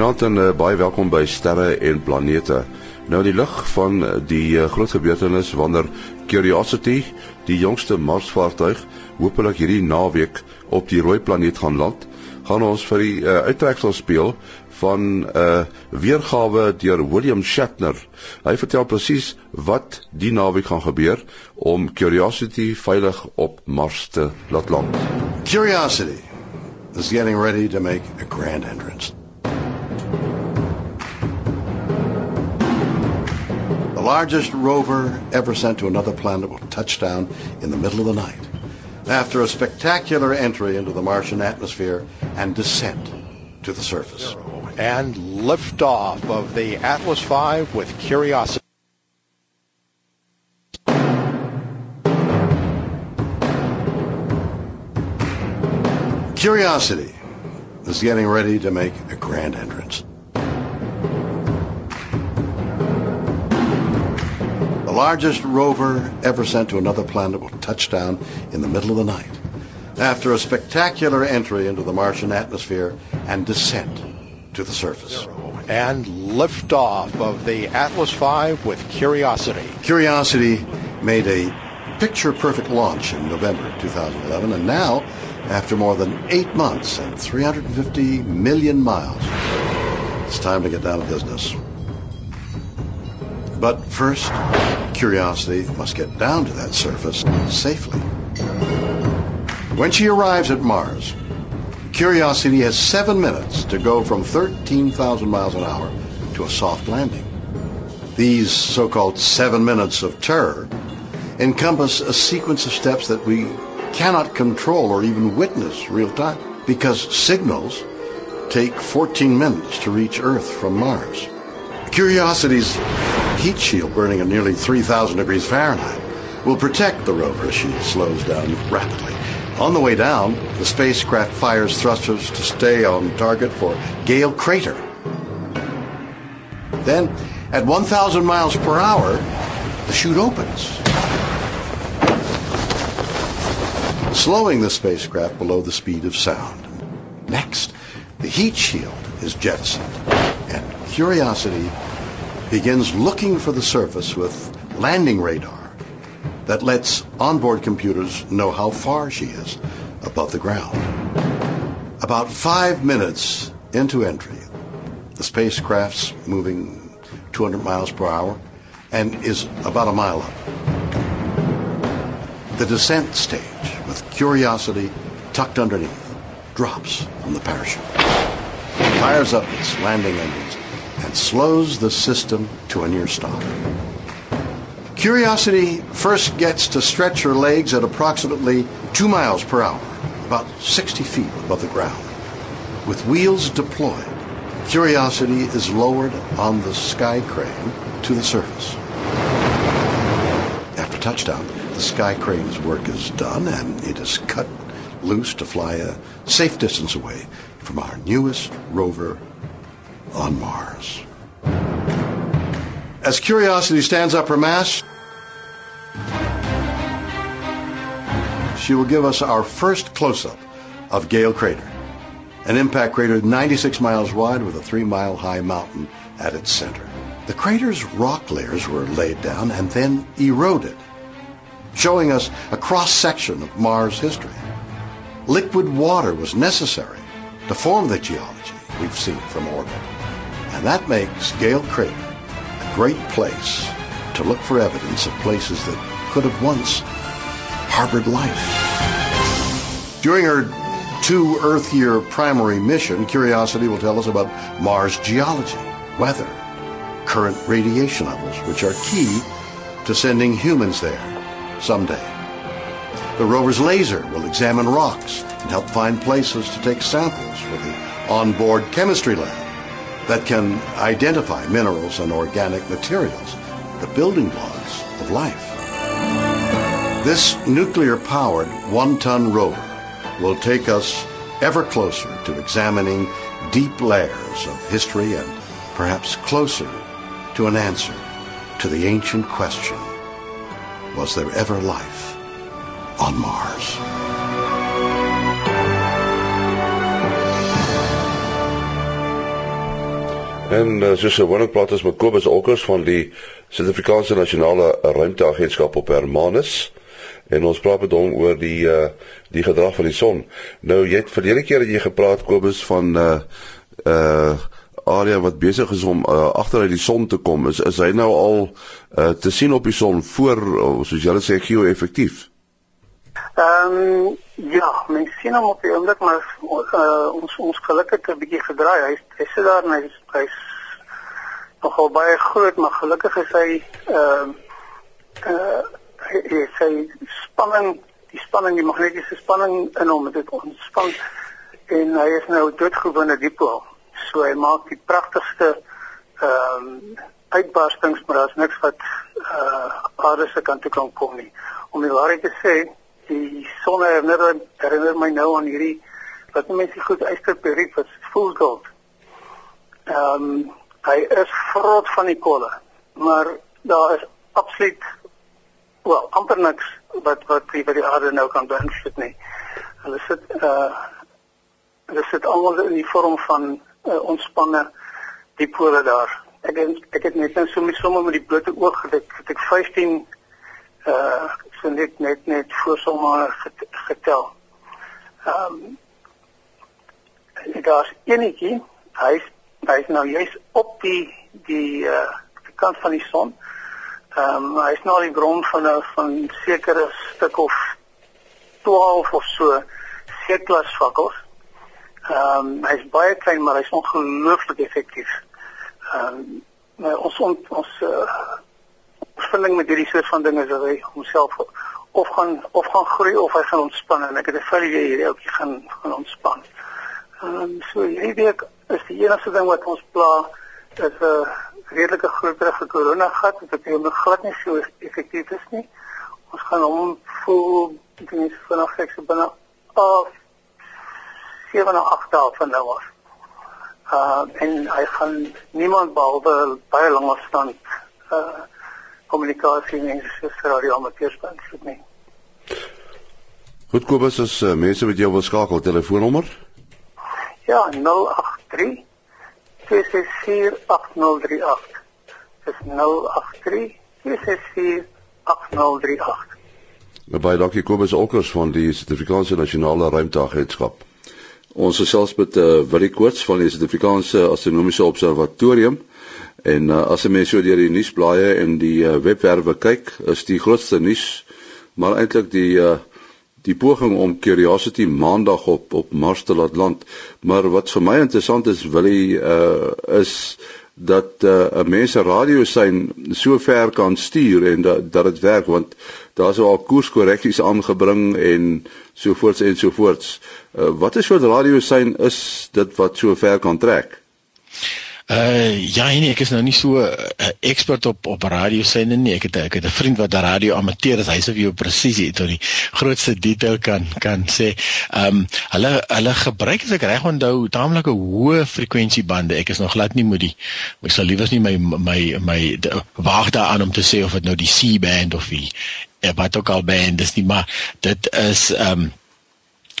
Goeienaand en uh, baie welkom by Sterre en Planete. Nou die lig van die uh, groot gebeurtenis wanneer Curiosity, die jongste Marsvaartuig, hopelik hierdie naweek op die rooi planeet gaan land, gaan ons vir die uh, uittreksel speel van 'n uh, weergawe deur William Shatner. Hy vertel presies wat die naweek gaan gebeur om Curiosity veilig op Mars te laat land. Curiosity is getting ready to make a grand entrance. The largest rover ever sent to another planet will touch down in the middle of the night after a spectacular entry into the Martian atmosphere and descent to the surface. And liftoff of the Atlas V with Curiosity. Curiosity is getting ready to make a grand entrance. Largest rover ever sent to another planet will touch down in the middle of the night after a spectacular entry into the Martian atmosphere and descent to the surface. And liftoff of the Atlas V with Curiosity. Curiosity made a picture perfect launch in November 2011, and now, after more than eight months and 350 million miles, it's time to get down to business. But first, Curiosity must get down to that surface safely. When she arrives at Mars, Curiosity has seven minutes to go from 13,000 miles an hour to a soft landing. These so-called seven minutes of terror encompass a sequence of steps that we cannot control or even witness real time because signals take 14 minutes to reach Earth from Mars. Curiosity's heat shield burning at nearly 3,000 degrees Fahrenheit will protect the rover as she slows down rapidly. On the way down, the spacecraft fires thrusters to stay on target for Gale Crater. Then, at 1,000 miles per hour, the chute opens, slowing the spacecraft below the speed of sound. Next, the heat shield is jettisoned, and Curiosity begins looking for the surface with landing radar that lets onboard computers know how far she is above the ground. About five minutes into entry, the spacecraft's moving 200 miles per hour and is about a mile up. The descent stage, with Curiosity tucked underneath, drops from the parachute, fires up its landing engines, and slows the system to a near stop. Curiosity first gets to stretch her legs at approximately two miles per hour, about 60 feet above the ground. With wheels deployed, Curiosity is lowered on the sky crane to the surface. After touchdown, the sky crane's work is done and it is cut loose to fly a safe distance away from our newest rover on Mars. As Curiosity stands up her mast, she will give us our first close-up of Gale Crater, an impact crater 96 miles wide with a three-mile high mountain at its center. The crater's rock layers were laid down and then eroded, showing us a cross-section of Mars history. Liquid water was necessary to form the geology we've seen from orbit. And that makes Gale Crater a great place to look for evidence of places that could have once harbored life. During her two Earth year primary mission, Curiosity will tell us about Mars geology, weather, current radiation levels, which are key to sending humans there someday. The rover's laser will examine rocks and help find places to take samples for the onboard chemistry lab that can identify minerals and organic materials, the building blocks of life. This nuclear powered one ton rover will take us ever closer to examining deep layers of history and perhaps closer to an answer to the ancient question Was there ever life on Mars? En uh, soos gewoonlik praat ons met Kobus Olkers van die Suid-Afrikaanse Nasionale Ruimteagentskap op Hermanus en ons praat met hom oor die uh die gedrag van die son. Nou jy het verlede keer het jy gepraat Kobus van uh uh area wat besig is om uh, agteruit die son te kom. Is is hy nou al uh te sien op die son voor soos jy sê geo-effektief? Ehm um, ja, mens sien hom op die oomblik maar uh, ons ons gelukkig 'n bietjie gedraai. Hy hy sit daar en hy's hy's nogal baie groot, maar gelukkig is hy ehm uh, uh hy sê spanning, die spanning, die magnetiese spanning in hom dit ontspan en hy is nou doodgewone dipool. So hy maak die pragtigste ehm um, uitbarstings, maar daar's niks wat uh aarde se kant toe kan kom nie. Om die waarheid te sê, die son herinner, herinner my nou aan hierdie wat mense goed ysterperiek wat full gold. Ehm um, hy is vrot van die kolle, maar daar is absoluut wel amper niks wat wat die wat die aarde nou kan beïnvloed nie. Hulle sit uh hulle sit almal in die vorm van uh, ontspanne dipole daar. Ek het, ek het net nou so met sommer met die blote oog gedek, het ek 15 uh so net net net voor sommer getel. Ehm um, daar's enetjie, hy's hy's nou juist op die die uh die kant van die son. Ehm um, hy is nou die bron van 'n van sekere stuk of 12 of so seeklas vakkels. Ehm um, hy is baie klein maar hy is ongelooflik effektief. Ehm um, ons on, ons uh, vinding met hierdie soort van dinge is dat hy homself of gaan of gaan groei of hy gaan ontspan en ek het 'n vrye hierdie ouetjie gaan gaan ontspan. Ehm um, so hierdie week is die enigste ding wat ons pla is 'n uh, redelike groterige korona gat wat hy nog glad nie so effektief is nie. Ons gaan hom voel ek dink vanaf ek se binne af 7 na 8 dae van nou af. Uh en hy gaan niemand behalwe baie lang afstand uh kommunikasie en soos radioamateurs beïnvloed nie. Goed Kobus, as uh, mense met jou wil skakel, telefoonnommer? Ja, 083 2648038. Dis 083 Baie dankie Kobus Olkers van die Suid-Afrikaanse Nasionale Ruimteagentskap. Ons gesels met uh, Willie Koorts van die Suid-Afrikaanse Astronomiese Observatorium en uh, as jy mens so deur die nuusblaaie en die uh, webwerwe kyk, is die grootste nuus maar eintlik die uh, die poging om Curiosity maandag op op Mars te laat land. Maar wat vir my interessant is, wil hy uh is dat uh, 'n mens 'n radiosein so ver kan stuur en dat dat dit werk want daar's al koerskorreksies aangebring en sovoorts en sovoorts. Uh, wat is so 'n radiosein is dit wat so ver kan trek? Uh ja, nee, ek is nou nie so 'n uh, ekspert op op radio sende nie. Ek het ek het 'n vriend wat 'n radio amateur is. Hy sê vir jou presies tot die grootste detail kan kan sê. Ehm um, hulle hulle gebruik as ek reg onthou taamlike hoë frekwensiebande. Ek is nog glad nie moet die ek sal liewers nie my my my waag daaraan om te sê of dit nou die C-band of die eh, wat ook al band is nie, maar dit is ehm um,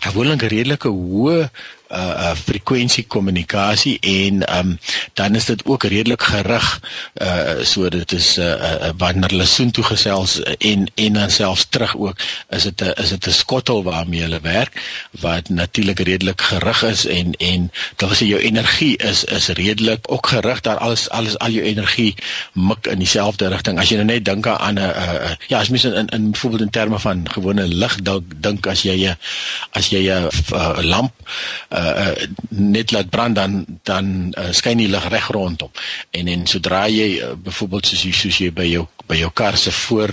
gewoonlik redelike hoë uh, uh frekwensie kommunikasie en um dan is dit ook redelik gerig uh so dit is uh, uh wanneer hulle soen toe gesels en en dan selfs terug ook is dit 'n is dit 'n skottel waarmee hulle werk wat natuurlik redelik gerig is en en dan sê jou energie is is redelik ook gerig dat alles alles al jou energie mik in dieselfde rigting as jy nou net dink aan 'n uh, ja as mens in in byvoorbeeld in terme van gewone lig dink as jy 'n as jy 'n uh, lamp uh, uh, net laat brand dan dan uh, skyn die lig reg rondom. En en sodra jy uh, byvoorbeeld soos jy soos jy by jou by jou kar se voor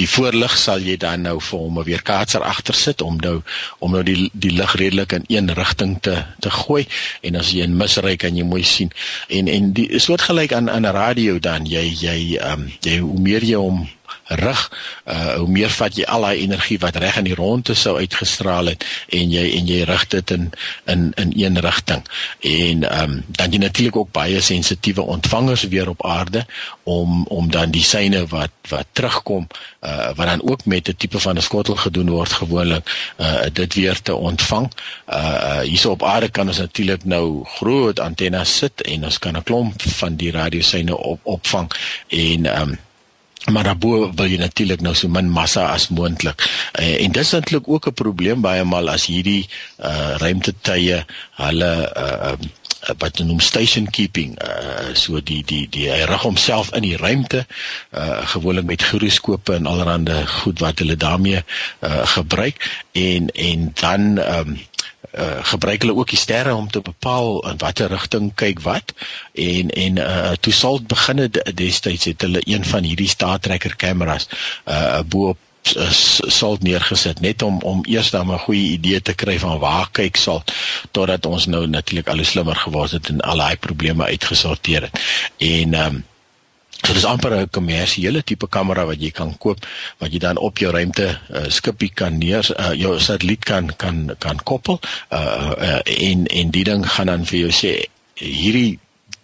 die voorlig sal jy dan nou vir hom 'n weerkaatser agter sit om nou om nou die die lig redelik in een rigting te te gooi. En as jy in misry kan jy mooi sien. En en die soortgelyk aan aan 'n radio dan. Jy jy um, jy hoe meer jy hom rig, uh hoe meer vat jy al daai energie wat reg in die ronde sou uitgestraal het en jy en jy rig dit in in in een rigting. En ehm um, dan jy natuurlik ook baie sensitiewe ontvangers weer op aarde om om dan die syne wat wat terugkom uh wat dan ook met 'n tipe van 'n skottel gedoen word gewoonlik uh dit weer te ontvang. Uh hierso op aarde kan ons natuurlik nou groot antennes sit en ons kan 'n klomp van die radiosyne op opvang en ehm um, maar daarbo wil jy natuurlik nou so min massa as moontlik. Uh, en dis eintlik ook 'n probleem baie maal as hierdie uh ruimtetuie hulle uh wat noem station keeping uh so die die die hy rig homself in die ruimte uh gewoonlik met gyroskope en allerlei goed wat hulle daarmee uh gebruik en en dan um uh gebruik hulle ook die sterre om te bepaal in watter rigting kyk wat en en uh toe sal beginne destyds het hulle een van hierdie Star Tracker kameras uh bo op salt neergesit net om om eers dan 'n goeie idee te kry van waar kyk salt totdat ons nou natuurlik al hoe slimmer geword het en al daai probleme uitgesorteer het. En ehm um, So dis amper 'n kommersiële tipe kamera wat jy kan koop wat jy dan op jou ruimte uh, skipie kan neer uh, jou satelliet kan kan kan koppel uh, uh, en en die ding gaan dan vir jou sê hierdie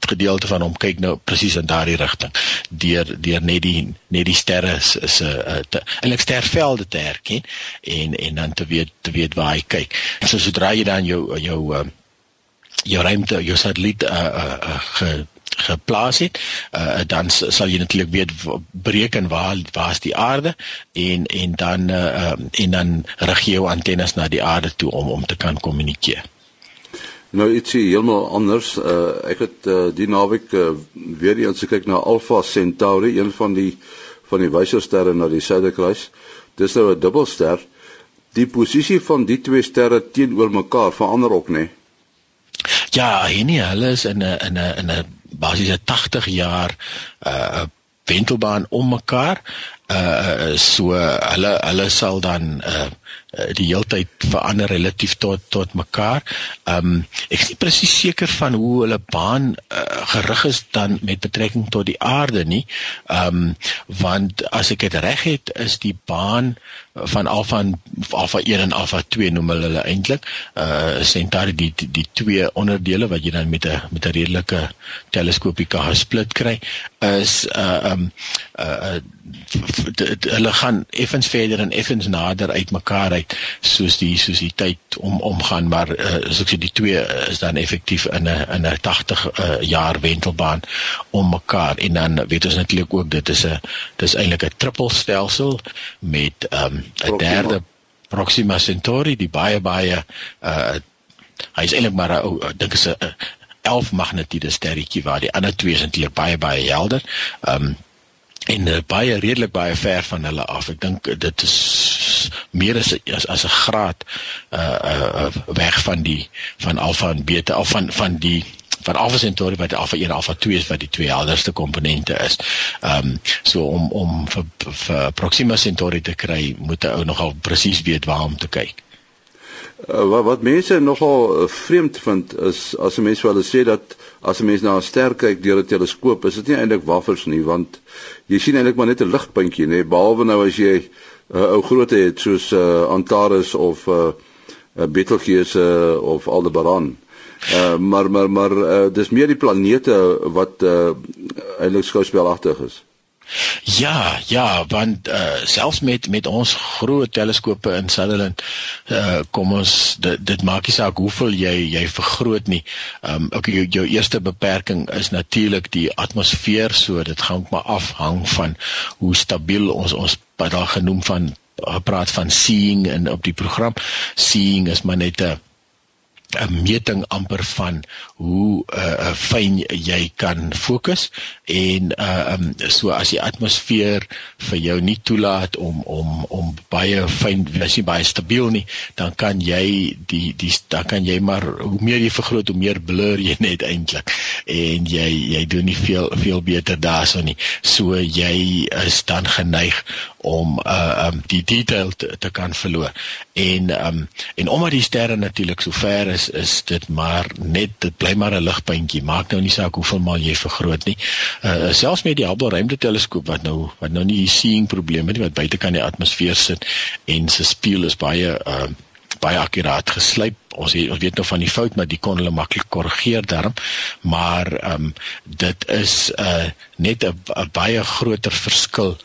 gedeelte van hom kyk nou presies in daardie rigting deur deur net die net die sterre is 'n eintlik stervelde te herken en en dan te weet te weet waar hy kyk. So sodra jy dan jou jou jou ruimte jou satelliet uh, uh, uh, geplaas het, uh, dan sal jy natuurlik weet bereken waar waar is die aarde en en dan uh, en dan rig jy jou antennes na die aarde toe om om te kan kommunikeer. Nou ietsie heeltemal anders. Uh, ek het uh, die naweek uh, weer eens gekyk na Alpha Centauri, een van die van die wysersterre na die Suiderkruis. Dis nou 'n dubbelster. Die posisie van die twee sterre teenoor mekaar verander ook, né? Nee? Ja, nee, hulle is in 'n in 'n in 'n basies 'n 80 jaar uh wentelbaan om mekaar. Uh so hulle hulle sal dan uh Eh, die heeltyd verander relatief tot tot mekaar. Ehm um, ek is nie presies seker van hoe hulle baan uh, gerig is dan met betrekking tot die aarde nie. Ehm um, want as ek dit reg het, is die baan van alfa en alfa 1 en alfa 2 noem hulle eintlik. Uh Centauri die, die twee onderdele wat jy dan met 'n met 'n redelike teleskoopie kan gesplit kry is uh um, uh hulle gaan effens verder en effens nader uitmekaar uit tyd soos die soos die tyd om omgaan maar uh, as ek sê die twee is dan effektief in 'n in 'n 80 uh, jaar wentelbaan om mekaar en dan weet ons natuurlik ook dit is 'n dis eintlik 'n trippelstelsel met ehm, 'n um, derde Proxima Centauri die baie baie uh, hy is eintlik maar ek dink is 'n 11 magnetiede sterretjie waar die ander twee is eintlik baie baie helder. Ehm um, en uh, baie redelik baie ver van hulle af. Ek dink dit is meer as as, as 'n graad uh uh weg van die van alfa en beta of van van die van alfa centauri wat alfa 1 alfa 2 is wat die twee helderste komponente is. Ehm um, so om om vir, vir Proxima Centauri te kry, moet 'n ou nogal presies weet waar om te kyk. Uh, wat wat mense nogal vreemd vind is as 'n mens wel sê dat as 'n mens na 'n ster kyk deur 'n teleskoop, is dit nie eintlik wafels nie want jy sien eintlik maar net 'n ligpuntjie nê behalwe nou as jy uh, ou grootte het soos uh, Antares of uh, uh, Betelgeuse uh, of Aldebaran. Uh, maar maar maar uh, dis meer die planete wat uh, eintlik skouspelagtig is. Ja, ja, want uh, selfs met met ons groot teleskope in Sutherland uh, kom ons dit, dit maak nie saak hoeveel jy jy vergroot nie. Ehm um, ook jou, jou eerste beperking is natuurlik die atmosfeer, so dit gaan maar afhang van hoe stabiel ons ons daar genoem van praat van seeing in op die program. Seeing is maar net 'n 'n meting amper van hoe uh, fyn jy kan fokus en uh um, so as die atmosfeer vir jou nie toelaat om om om baie fyn as jy baie stabiel nie dan kan jy die die dan kan jy maar hoe meer jy vergroot hoe meer blur jy net eintlik en jy jy doen nie veel veel beter daarso nie. So jy is dan geneig om uh um die detail te, te kan verloor en um en omdat die sterre natuurlik so ver is is dit maar net dit bly maar 'n ligpuntjie. Maak nou nie saak hoeveel maal jy vergroot nie. Uh selfs met die Hubble ruimteteleskoop wat nou wat nou nie seeing probleme nie wat buite kan die atmosfeer sit en se spieël is baie uh baie akkuraat geslyp. Ons het, ons weet nou van die fout, maar die kon hulle maklik korrigeer daarom. Maar ehm um, dit is 'n uh, net 'n baie groter verskil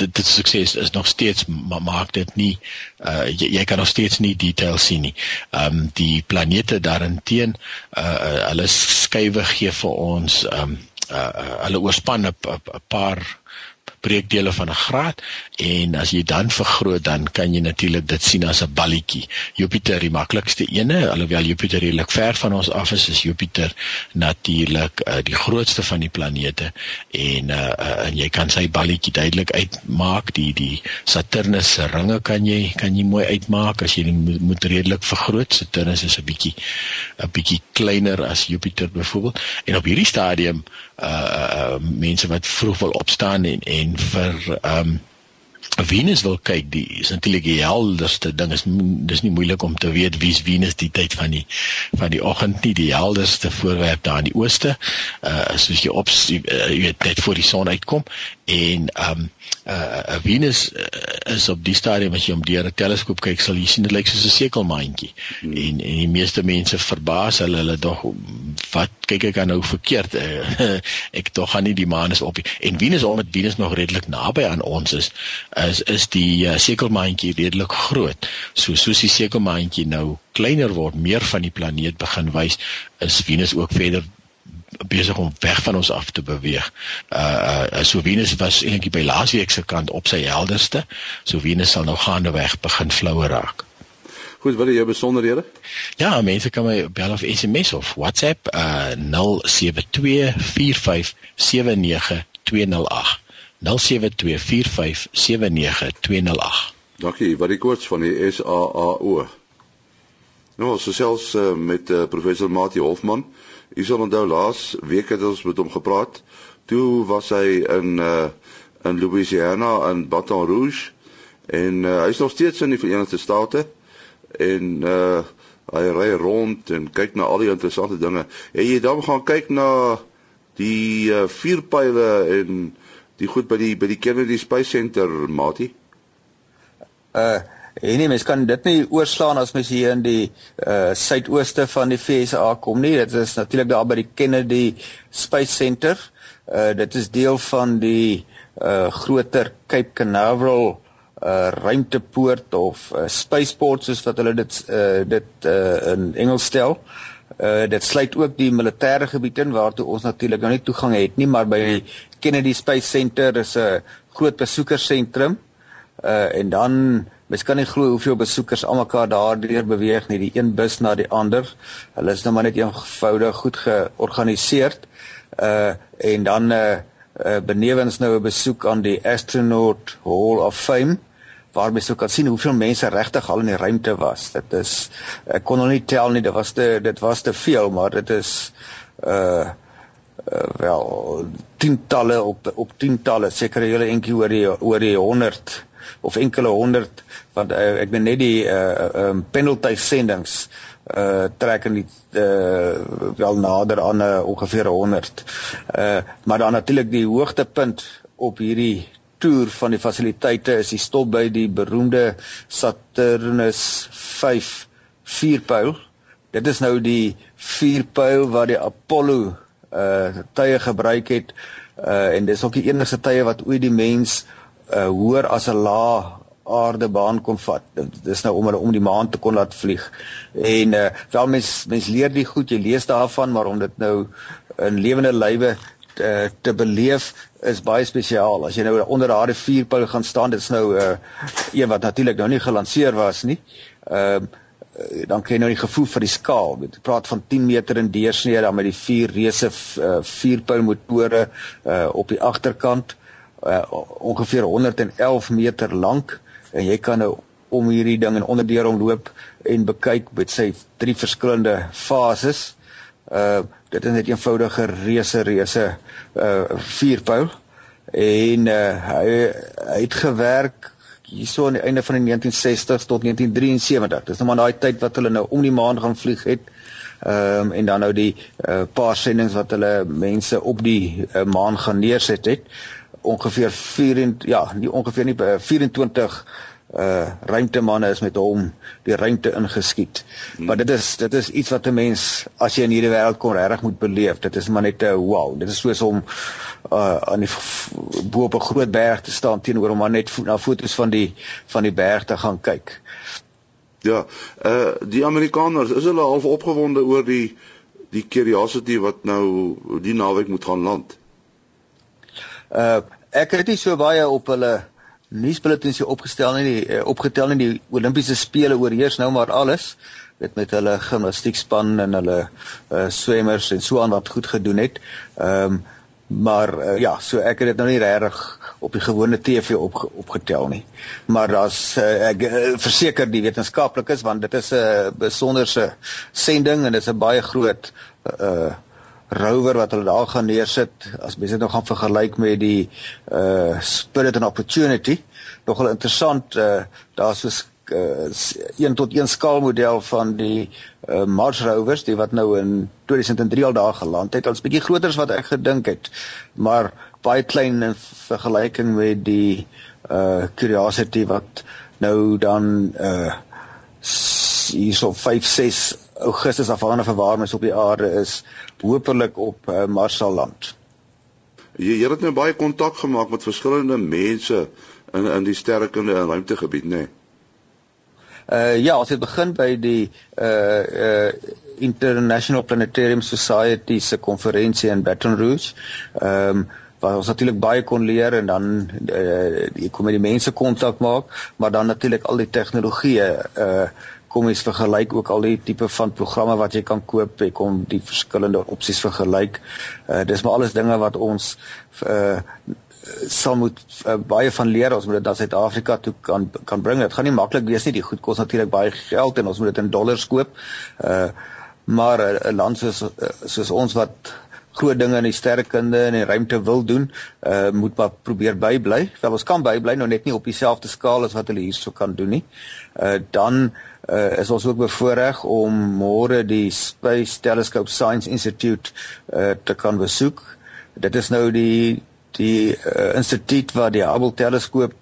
dit dit sukses is nog steeds maar maak dit nie uh jy, jy kan nog steeds nie details sien nie. Ehm um, die planete daarenteen uh, uh hulle skuwe gee vir ons ehm um, uh, uh hulle oorspan 'n paar breekdele van 'n graad en as jy dan vergroot dan kan jy natuurlik dit sien as 'n balletjie. Jupiter die maklikste ene, alhoewel Jupiter redelik ver van ons af is, is Jupiter natuurlik uh, die grootste van die planete en uh, uh, en jy kan sy balletjie duidelik uitmaak. Die die Saturnus se ringe kan jy kan jy mooi uitmaak as jy moet redelik vergroot. Saturnus is 'n bietjie 'n bietjie kleiner as Jupiter byvoorbeeld. En op hierdie stadium uh, uh mense wat vroeg wil opstaan en en vir um Venus wil kyk, die is natuurlik die helderste ding is dis nie moeilik om te weet wie's Venus die tyd van die van die oggend nie die helderste voorwerp daar in die ooste. Uh soos jy op jy weet net voor die son uitkom en um uh Venus uh, is op die stadium as jy om deur 'n teleskoop kyk sal jy sien dit lyk soos 'n sekelmaantjie. Hmm. En en die meeste mense verbaas hulle hulle dog wat kyk ek nou verkeerd. Uh, ek tog gaan nie die maan is op nie. En Venus omdat Venus nog redelik naby aan ons is is is die uh, sekelmaantjie redelik groot. So soos die sekelmaantjie nou kleiner word, meer van die planeet begin wys, is Venus ook verder besig om weg van ons af te beweeg. Uh, uh so Venus was eintlik by laasweek se kant op sy helderste. So Venus sal nou gaandeweg begin flouer raak. Goed, wat is jou besonderhede? Ja, mense kan my bel of SMS of WhatsApp uh 0724579208. 0724579208. Dankie, wat die koers van die SAAO. Nou, ons gesels uh, met uh, professor Mati Hofman. U sal onthou laas week het ons met hom gepraat. Toe was hy in uh in Louisiana in Baton Rouge en uh, hy is nog steeds in die Verenigde State en uh hy ry rond en kyk na al die interessante dinge. En jy dan gaan kyk na die uh, vuurpyle en die goed by die by die Kennedy Space Center, Mati. Uh En nie mens kan dit nie oorslaan as mens hier in die uh suidooste van die FSA kom nie. Dit is natuurlik daar by die Kennedy Space Center. Uh dit is deel van die uh groter Cape Canaveral uh ruimtepoort of uh, spaceport soos wat hulle dit uh dit uh in Engels stel. Uh dit sluit ook die militêre gebied in waartoe ons natuurlik nou nie toegang het nie, maar by die Kennedy Space Center is 'n groot besoekersentrum. Uh en dan Mens kan nie glo hoeveel besoekers almekaar daardeur beweeg nie, die een bus na die ander. Hulle is nou maar net eenvoudig goed georganiseer. Uh en dan uh, uh benewens nou 'n besoek aan die Astronaut Hall of Fame waar mens ook kan sien hoeveel mense regtig al in die ruimte was. Dit is ek kon nog nie tel nie, dit was te dit was te veel, maar dit is uh uh, wel tientalle op op tientalle seker hele entjie oor die oor die 100 of enkele honderd want uh, ek ben net die uh um penalty sendings uh trek in die uh wel nader aan uh, ongeveer 100. Uh maar dan natuurlik die hoogtepunt op hierdie toer van die fasiliteite is die stop by die beroemde Saturnus 5 vuurpyl. Dit is nou die vuurpyl wat die Apollo uh tye gebruik het uh en dis ook die enigste tye wat ooit die mens uh hoër as 'n lae aardebaan kon vat. Dis nou om hulle om die maan te kon laat vlieg. En uh wel mens mens leer die goed, jy lees daarvan, maar om dit nou in lewende lywe te, te beleef is baie spesiaal. As jy nou onder daardie vuurpyl gaan staan, dit's nou uh een wat natuurlik nou nie gelanseer was nie. Ehm uh, dan kry jy nou die gevoel vir die skaal. Ek praat van 10 meter in deursnee dan met die vier reuse vuurpyl motore uh op die agterkant uh, ongeveer 111 meter lank en jy kan nou om hierdie ding en onderdeur hom loop en bekyk met sy drie verskillende fases. Uh dit is net 'n eenvoudige reuse reuse uh vuurpyl en uh hy hy het gewerk hierso aan die einde van die 1960s tot 1973. Dis nou maar daai tyd wat hulle nou om die maan gaan vlieg het. Ehm um, en dan nou die uh, paar sendinge wat hulle mense op die uh, maan gaan neerset het. Ongeveer 4 ja, nie ongeveer nie 24 uh ruimtemanne is met hom die ruimte ingeskiet. Hmm. Maar dit is dit is iets wat 'n mens as jy in hierdie wêreld kom regtig moet beleef. Dit is maar net 'n wow. Dit is soos om uh aan die bo op 'n groot berg te staan teenoor om maar net na foto's van die van die berg te gaan kyk. Ja, uh die Amerikaners, is hulle half opgewonde oor die die Curiosity wat nou die naweek moet gaan land? Uh ek het nie so baie op hulle nuusbulletins hier opgestel nie, die, uh, opgetel in die Olimpiese spele oorheers nou maar alles met met hulle gimnastiekspan en hulle uh, swemmers en so aan wat goed gedoen het. Ehm um, maar uh, ja, so ek het dit nou nie regtig op die gewone TV op opgetel nie. Maar daar's uh, ek uh, verseker die wetenskaplikes want dit is 'n uh, besonderse sending en dit is 'n baie groot uh rover wat hulle daar gaan neersit as mense dit nou gaan vergelyk met die uh Spirit and Opportunity nogal interessant uh daar's so 'n uh, 1 tot 1 skaalmodel van die uh, Mars rovers die wat nou in 2003 al daar geland het. Ons bietjie groter as wat ek gedink het, maar baie klein in vergelyking met die uh Curiosity wat nou dan uh hierso 5 6 Augustus afhangende van waar mens op die aarde is, hopelik op uh, Mars sal land. Jy jy het nou baie kontak gemaak met verskillende mense in in die sterrekunde en ruimtegebied, né? Nee? Uh ja, ons het begin by die uh uh International Planetarium Society se konferensie in Baton Rouge. Ehm um, waar ons natuurlik baie kon leer en dan uh jy kom met die mense kontak maak, maar dan natuurlik al die tegnologieë uh kom ons vergelyk ook al die tipe van programme wat jy kan koop, jy kom die verskillende opsies vergelyk. Uh dis maar alles dinge wat ons uh sal moet uh, baie van leer ons moet dit na Suid-Afrika toe kan kan bring. Dit gaan nie maklik wees nie. Die goed kos natuurlik baie geld en ons moet dit in dollars koop. Uh maar 'n uh, land soos uh, soos ons wat groot dinge in die sterrekunde en die ruimte wil doen, uh moet maar probeer bybly. Wel ons kan bybly nou net nie op dieselfde skaal as wat hulle hierso kan doen nie. Uh dan uh is ons ook bevoorreg om môre die Space Telescope Science Institute uh te kan besoek. Dit is nou die die uh, instituut wat die Hubble teleskoop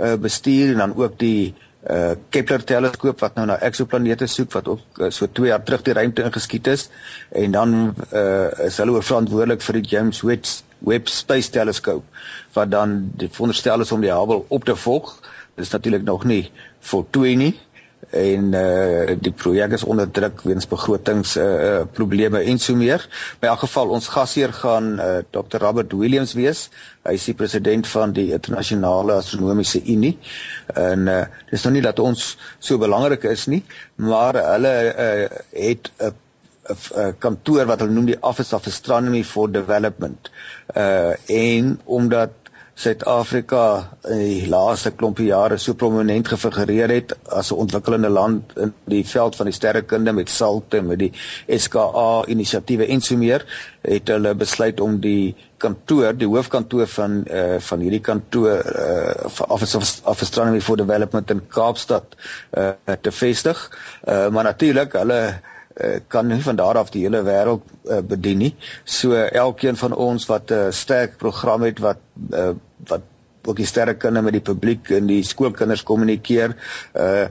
uh, bestuur en dan ook die uh Kepler teleskoop wat nou na eksoplanete soek wat ook uh, so 2 jaar terug die ruimte ingeskiet is en dan uh is hulle verantwoordelik vir die James Webb Space Telescope wat dan veronderstel is om die Hubble op te volg. Dit is natuurlik nog nie voltooi nie en uh die projek is onder druk weens begrotings uh probleme en so meer. In elk geval ons gasheer gaan uh Dr. Robert Williams wees. Hy is die president van die internasionale astronomiese unie. En uh dis nou nie dat ons so belangrik is nie, maar hulle uh het 'n 'n kantoor wat hulle noem die Office of Astronomy for Development. Uh en omdat Suid-Afrika in die laaste klompie jare so prominent gefigureer het as 'n ontwikkelende land in die veld van die sterrekunde met SALT en met die SKA inisiatiewe en so meer, het hulle besluit om die kantoor, die hoofkantoor van eh uh, van hierdie kantoor eh uh, Office of, Astronomy for Development in Kaapstad eh uh, te vestig. Eh uh, maar natuurlik hulle Eh, kan nie van daar af die hele wêreld uh, bedien nie. So elkeen van ons wat 'n uh, sterk program het wat uh, wat ook die sterrekunde met die publiek en die skoolkinders kommunikeer, uh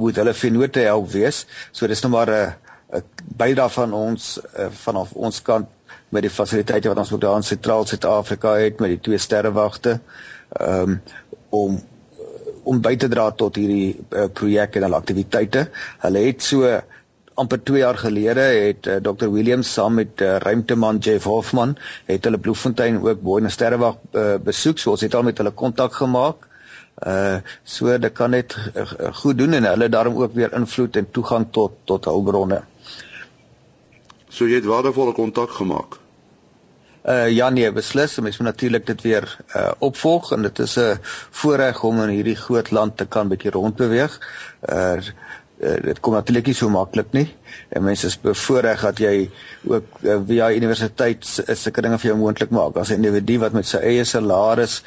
moet hulle vennote help wees. So dis nou maar 'n uh, bydrae van ons uh, vanaf ons kant met die fasiliteite wat ons ook daar in sentraal Suid-Afrika het met die twee sterrewagte um, om om by te dra tot hierdie uh, projek en al aktiwiteite. Hulle het so amper 2 jaar gelede het uh, eh, Dr Williams saam met uh, ruimteman Jeff Hoffman het hulle Bloemfontein ook bo in sterrewag uh, besoek. So ons het al met hulle kontak gemaak. Uh so dit kan net uh, goed doen en hulle daarom ook weer invloed en toegang tot tot hulpbronne. So jy het waardevolle kontak gemaak. Uh ja nee, beslis, mens moet natuurlik dit weer uh opvolg en dit is 'n voorreg om in hierdie groot land te kan bietjie rondbeweeg. Uh uh, dit kom natuurlik nie so maklik nie. En mense is bevoordeel dat jy ook uh, via universiteit sulke dinge vir jou moontlik maak. As 'n individu wat met sy eie salaris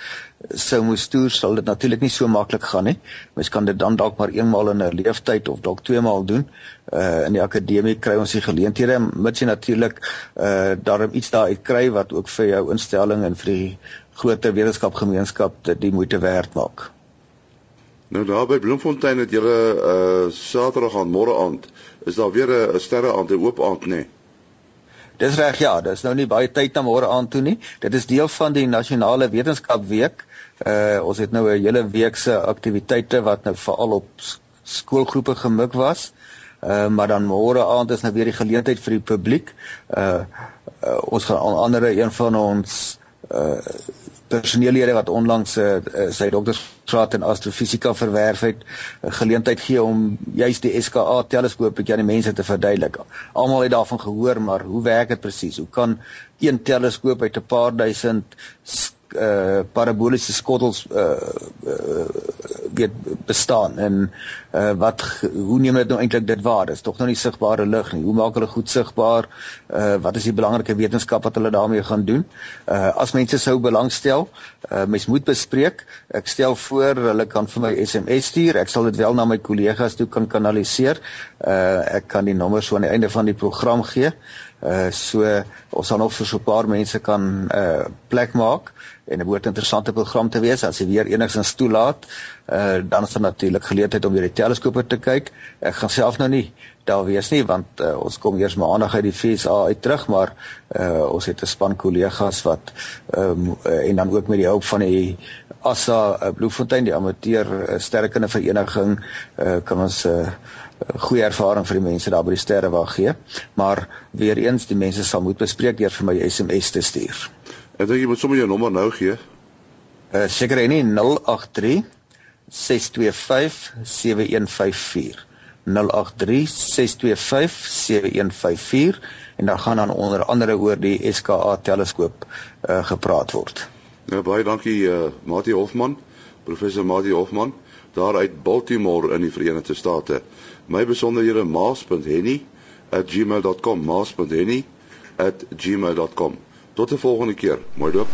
sou moes toer, sal dit natuurlik nie so maklik gaan nie. Mens kan dit dan dalk maar eenmaal in 'n leeftyd of dalk twee maal doen. Uh in die akademie kry ons die geleenthede, mits jy natuurlik uh daarom iets daar uit kry wat ook vir jou instelling en vir die groter wetenskapgemeenskap dit die moeite werd maak. Nou daar by Bloemfontein het julle uh Saterdag aan môre aand is daar weer 'n sterre aand, 'n oop aand nê. Nee. Dis reg ja, dis nou nie baie tyd na môre aand toe nie. Dit is deel van die nasionale wetenskapweek. Uh ons het nou 'n hele week se aktiwiteite wat nou veral op skoolgroepe gemik was. Uh maar dan môre aand is nou weer die geleentheid vir die publiek. Uh, uh ons gaan aan andere een van ons uh personeellede wat onlangs uh, sy doktorsgraad in astrofisika verwerf het, 'n geleentheid gee om juis die SKA teleskoop bietjie aan die mense te verduidelik. Almal het daarvan gehoor, maar hoe werk dit presies? Hoe kan een teleskoop uit 'n paar duisend uh paraboliese skottels uh, uh weet bestaan en uh wat hoe neem dit nou eintlik dit waar? Dis tog nog nie sigbare lig nie. Hoe maak hulle goed sigbaar? Uh wat is die belangrike wetenskap wat hulle daarmee gaan doen? Uh as mense sou belangstel, uh mens moet bespreek. Ek stel voor hulle kan vir my SMS stuur. Ek sal dit wel na my kollegas toe kan kanaliseer. Uh ek kan die nommer so aan die einde van die program gee. Uh so ons sal nog vir so 'n paar mense kan uh plek maak en dit behoort 'n interessante program te wees as jy weer enigstens toelaat. Uh dan is daar natuurlik geleentheid om weer die teleskope te kyk. Ek gaan self nou nie daar wees nie want uh, ons kom eers maandag uit die FSA uit terug, maar uh ons het 'n span kollegas wat um, uh, en dan ook met die hulp van die ASA uh, Bloemfontein, die amateur uh, sterrekunde vereniging, uh kan ons uh goeie ervaring vir die mense daar by die sterre wag gee. Maar weer eens, die mense sal moet bespreek deur vir my SMS te stuur. Ek dink jy moet sommer jou nommer nou gee. Uh seker nie 083 625 7154. 083 625 7154 en dan gaan dan onder andere oor die SKA teleskoop uh gepraat word. Ja baie dankie uh Mati Hofman, professor Mati Hofman daar uit Baltimore in die Verenigde State. My besonderhede maas.henny@gmail.com maas.henny@gmail.com. Tot 'n volgende keer. Mooi dop.